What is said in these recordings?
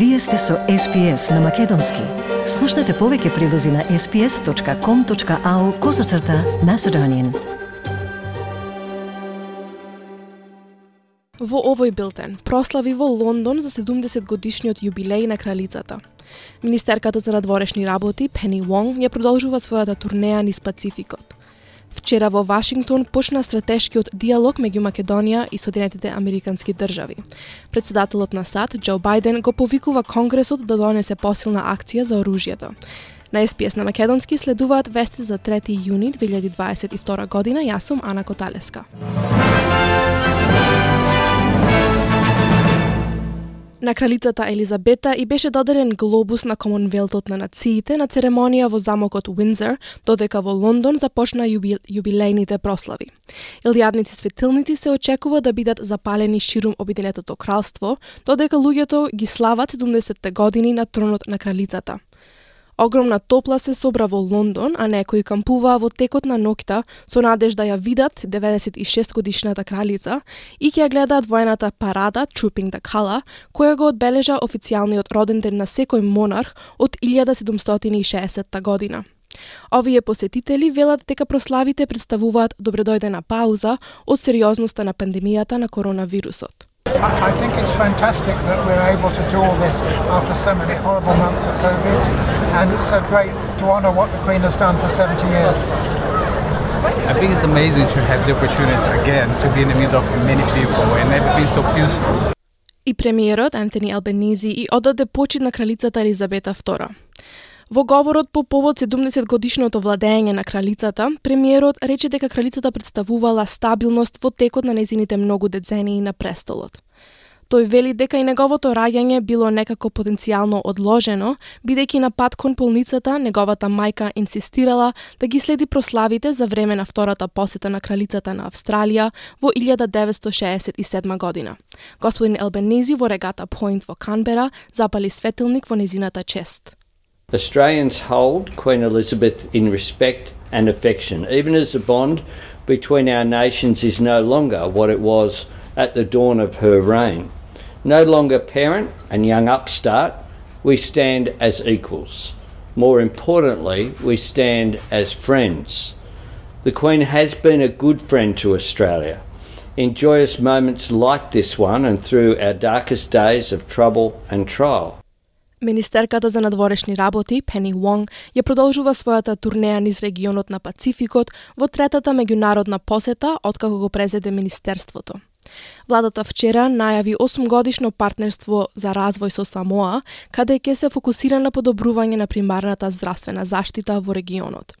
Вие сте со SPS на Македонски. Слушнете повеќе прилози на sps.com.au козацрта на Седонин. Во овој билтен прослави во Лондон за 70 годишниот јубилеј на кралицата. Министерката за надворешни работи Пени Вонг ја продолжува својата турнеја низ Пацификот. Вчера во Вашингтон почна стратешкиот диалог меѓу Македонија и Соединетите Американски држави. Председателот на САД, Џо Бајден, го повикува Конгресот да донесе посилна акција за оружјето. На СПС на Македонски следуваат вести за 3 јуни 2022 година. Јас сум Ана Коталеска. На кралицата Елизабета и беше додаден глобус на Комонвелтот на нациите на церемонија во замокот Уинзер, додека во Лондон започна јубил, јубилејните прослави. Илјадници светилници се очекува да бидат запалени ширум Обединетото кралство, додека луѓето ги слават 70 години на тронот на кралицата. Огромна топла се собра во Лондон, а некои кампуваа во текот на ноќта со надежда ја видат 96 годишната кралица и ќе ја гледаат воената парада Trooping the Colour, која го одбележа официјалниот роден ден на секој монарх од 1760 година. Овие посетители велат дека прославите представуваат добредојдена пауза од сериозноста на пандемијата на коронавирусот. I think it's fantastic that we're able to do all this after so many horrible months of COVID, and it's so great to honour what the Queen has done for 70 years. I think it's amazing to have the opportunity again to be in the middle of many people and everything so peaceful. И премиерот Антони Албенизи и одаде почит на кралицата Елизабета II. Во говорот по повод 70 годишното владење на кралицата, премиерот рече дека кралицата представувала стабилност во текот на незините многу децении на престолот. Тој вели дека и неговото раѓање било некако потенцијално одложено, бидејќи на пат кон полницата неговата мајка инсистирала да ги следи прославите за време на втората посета на кралицата на Австралија во 1967 година. Господин Елбенези во регата Пойнт во Канбера запали светилник во незината чест. Australians hold Queen Elizabeth in respect and affection, even as the bond between our nations is no longer what it was at the dawn of her reign. No longer parent and young upstart, we stand as equals. More importantly, we stand as friends. The Queen has been a good friend to Australia. In joyous moments like this one and through our darkest days of trouble and trial. Министерката за надворешни работи, Пени Вонг, ја продолжува својата турнеја низ регионот на Пацификот во третата меѓународна посета откако го презеде Министерството. Владата вчера најави 8 годишно партнерство за развој со Самоа, каде ќе се фокусира на подобрување на примарната здравствена заштита во регионот.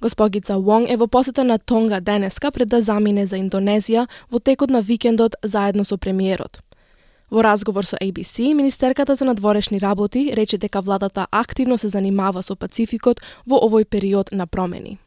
Госпогица Вонг е во посета на Тонга денеска пред да замине за Индонезија во текот на викендот заедно со премиерот. Во разговор со ABC, Министерката за надворешни работи рече дека владата активно се занимава со Пацификот во овој период на промени.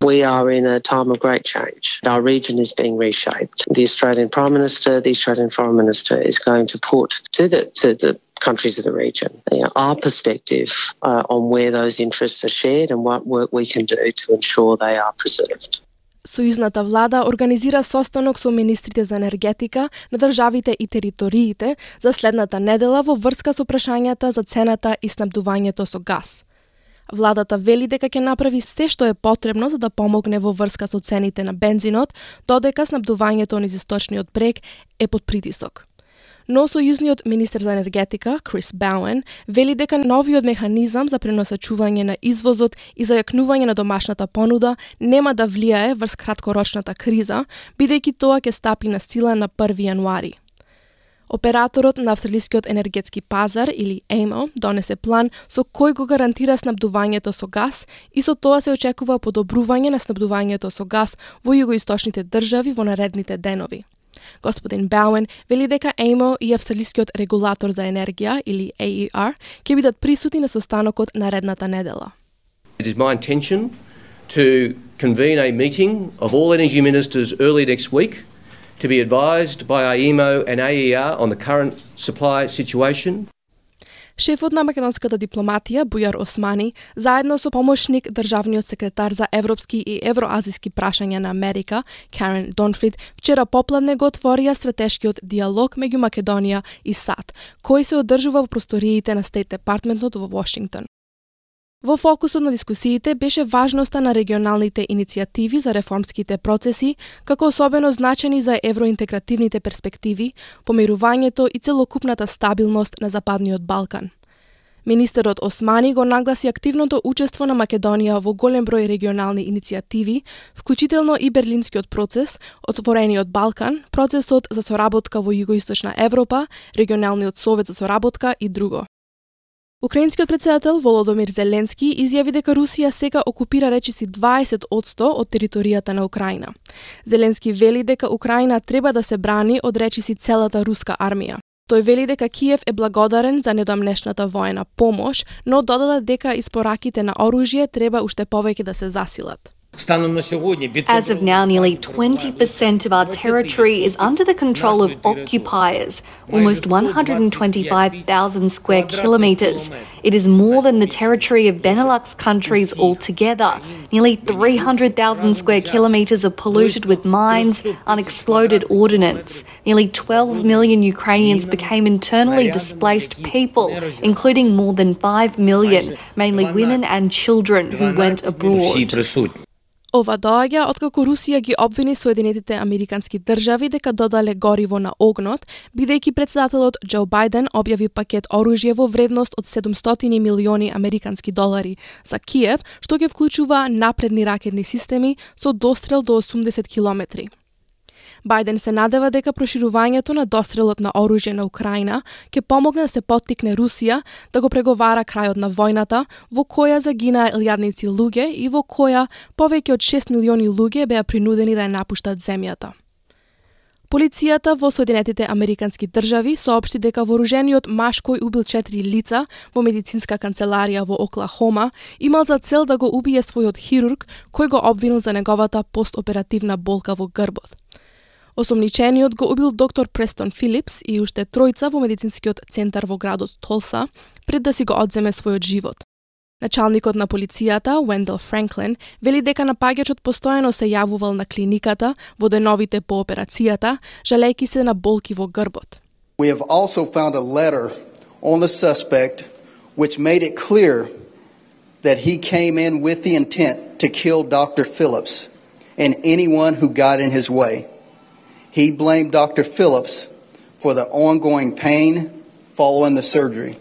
We are in a time of great change. Our region is being reshaped. The Australian Prime Minister, the Australian Foreign Minister is going to put to the to the countries of the region you know, our perspective uh, on where those interests are shared and what work we can do to ensure they are preserved. Сојузната влада организира состанок со министрите за енергетика на државите и териториите за следната недела во врска со прашањата за цената и снабдувањето со газ. Владата вели дека ќе направи се што е потребно за да помогне во врска со цените на бензинот, додека снабдувањето низ источниот брег е под притисок но сојузниот министер за енергетика, Крис Бауен, вели дека новиот механизам за преносачување на извозот и зајакнување на домашната понуда нема да влијае врз краткорочната криза, бидејќи тоа ќе стапи на сила на 1 јануари. Операторот на австралискиот енергетски пазар или AMO донесе план со кој го гарантира снабдувањето со газ и со тоа се очекува подобрување на снабдувањето со газ во југоисточните држави во наредните денови. Господин Бауен вели дека ЕМО и Австралискиот регулатор за енергија или AER ќе бидат присутни на состанокот наредната недела. It is my intention to convene a meeting of all energy ministers early next week to be advised by AEMO and AER on the current supply situation Шефот на македонската дипломатија Бујар Османи, заедно со помошник државниот секретар за европски и евроазиски прашања на Америка, Карен Донфрид, вчера попладне го отворија стратешкиот диалог меѓу Македонија и САД, кој се одржува во просториите на Стейт Департментот во Вашингтон. Во фокусот на дискусиите беше важноста на регионалните иницијативи за реформските процеси, како особено значени за евроинтегративните перспективи, помирувањето и целокупната стабилност на Западниот Балкан. Министерот Османи го нагласи активното учество на Македонија во голем број регионални иницијативи, вклучително и Берлинскиот процес, Отворениот Балкан, процесот за соработка во Југоисточна Европа, регионалниот совет за соработка и друго. Украинскиот председател Володомир Зеленски изјави дека Русија сега окупира речиси 20 од територијата на Украина. Зеленски вели дека Украина треба да се брани од речиси целата руска армија. Тој вели дека Киев е благодарен за недомнешната воена помош, но додаде дека испораките на оружје треба уште повеќе да се засилат. As of now, nearly 20% of our territory is under the control of occupiers, almost 125,000 square kilometres. It is more than the territory of Benelux countries altogether. Nearly 300,000 square kilometres are polluted with mines, unexploded ordnance. Nearly 12 million Ukrainians became internally displaced people, including more than 5 million, mainly women and children who went abroad. Ова доаѓа откако Русија ги обвини Соединетите Американски држави дека додале гориво на огнот, бидејќи председателот Џо Бајден објави пакет оружје во вредност од 700 милиони американски долари за Киев, што ќе вклучува напредни ракетни системи со дострел до 80 километри. Бајден се надева дека проширувањето на дострелот на оружје на Украина ќе помогне да се поттикне Русија да го преговара крајот на војната, во која загинаа илјадници луѓе и во која повеќе од 6 милиони луѓе беа принудени да ја напуштат земјата. Полицијата во Соединетите Американски држави соопшти дека вооружениот маж кој убил четири лица во медицинска канцеларија во Оклахома имал за цел да го убие својот хирург кој го обвинил за неговата постоперативна болка во грбот. Осомничениот го убил доктор Престон Филипс и уште тројца во медицинскиот центар во градот Толса пред да си го одземе својот живот. Началникот на полицијата, Вендел Франклин, вели дека напаѓачот постојано се јавувал на клиниката во деновите по операцијата, жалејки се на болки во грбот. We have also found a letter on the suspect which made it clear that he came in with the intent to kill Dr. Phillips and anyone who got in his way. He blamed Dr. Phillips for the ongoing pain following the surgery.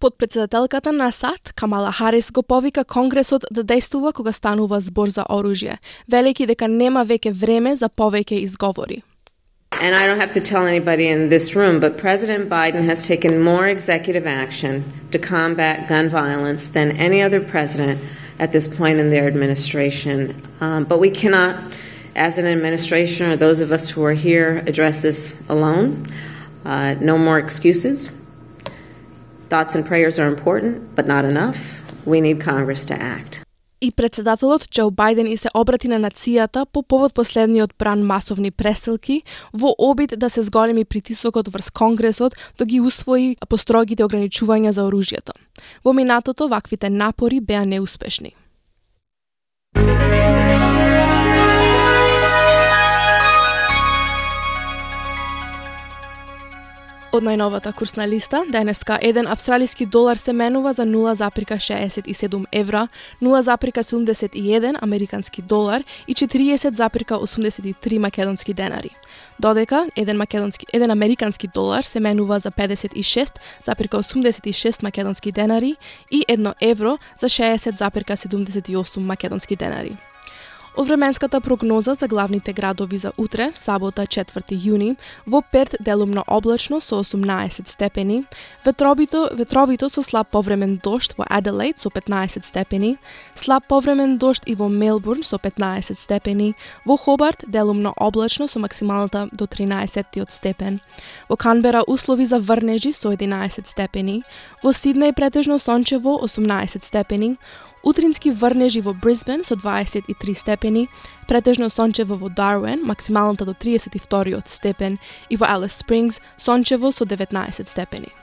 Подпредседателката на САД, Камала Харис, го повика Конгресот да действува кога станува збор за оружје, велики дека нема веќе време за повеќе изговори. And I don't have to tell anybody in this room, but President Biden has taken more executive action to combat gun violence than any other president at this point in their administration. Um, but we cannot as an administration or those of us who are here address this alone. Uh, no more excuses. Thoughts and prayers are important, but not enough. We need Congress to act. И председателот Џо Бајден и се обрати на нацијата по повод последниот бран масовни преселки во обид да се зголеми притисокот врз Конгресот да ги усвои построгите ограничувања за оружјето. Во минатото ваквите напори беа неуспешни. Од најновата курсна листа, денеска еден австралиски долар се менува за 0,67 евра, 0,71 американски долар и 40,83 македонски денари. Додека еден македонски 1 американски долар се менува за 56,86 македонски денари и едно евро за 60,78 македонски денари. Од временската прогноза за главните градови за утре, сабота 4 јуни, во Перт делумно облачно со 18 степени, ветровито, ветровито со слаб повремен дошт во Аделаид со 15 степени, слаб повремен дошт и во Мелбурн со 15 степени, во Хобарт делумно облачно со максималната до 13 степен, во Канбера услови за врнежи со 11 степени, во Сиднеј претежно сончево 18 степени, Утрински врнежи во Брисбен со 23 степени, претежно сончево во Дарвин, максималната до 32 степен, и во Алис Спрингс сончево со 19 степени.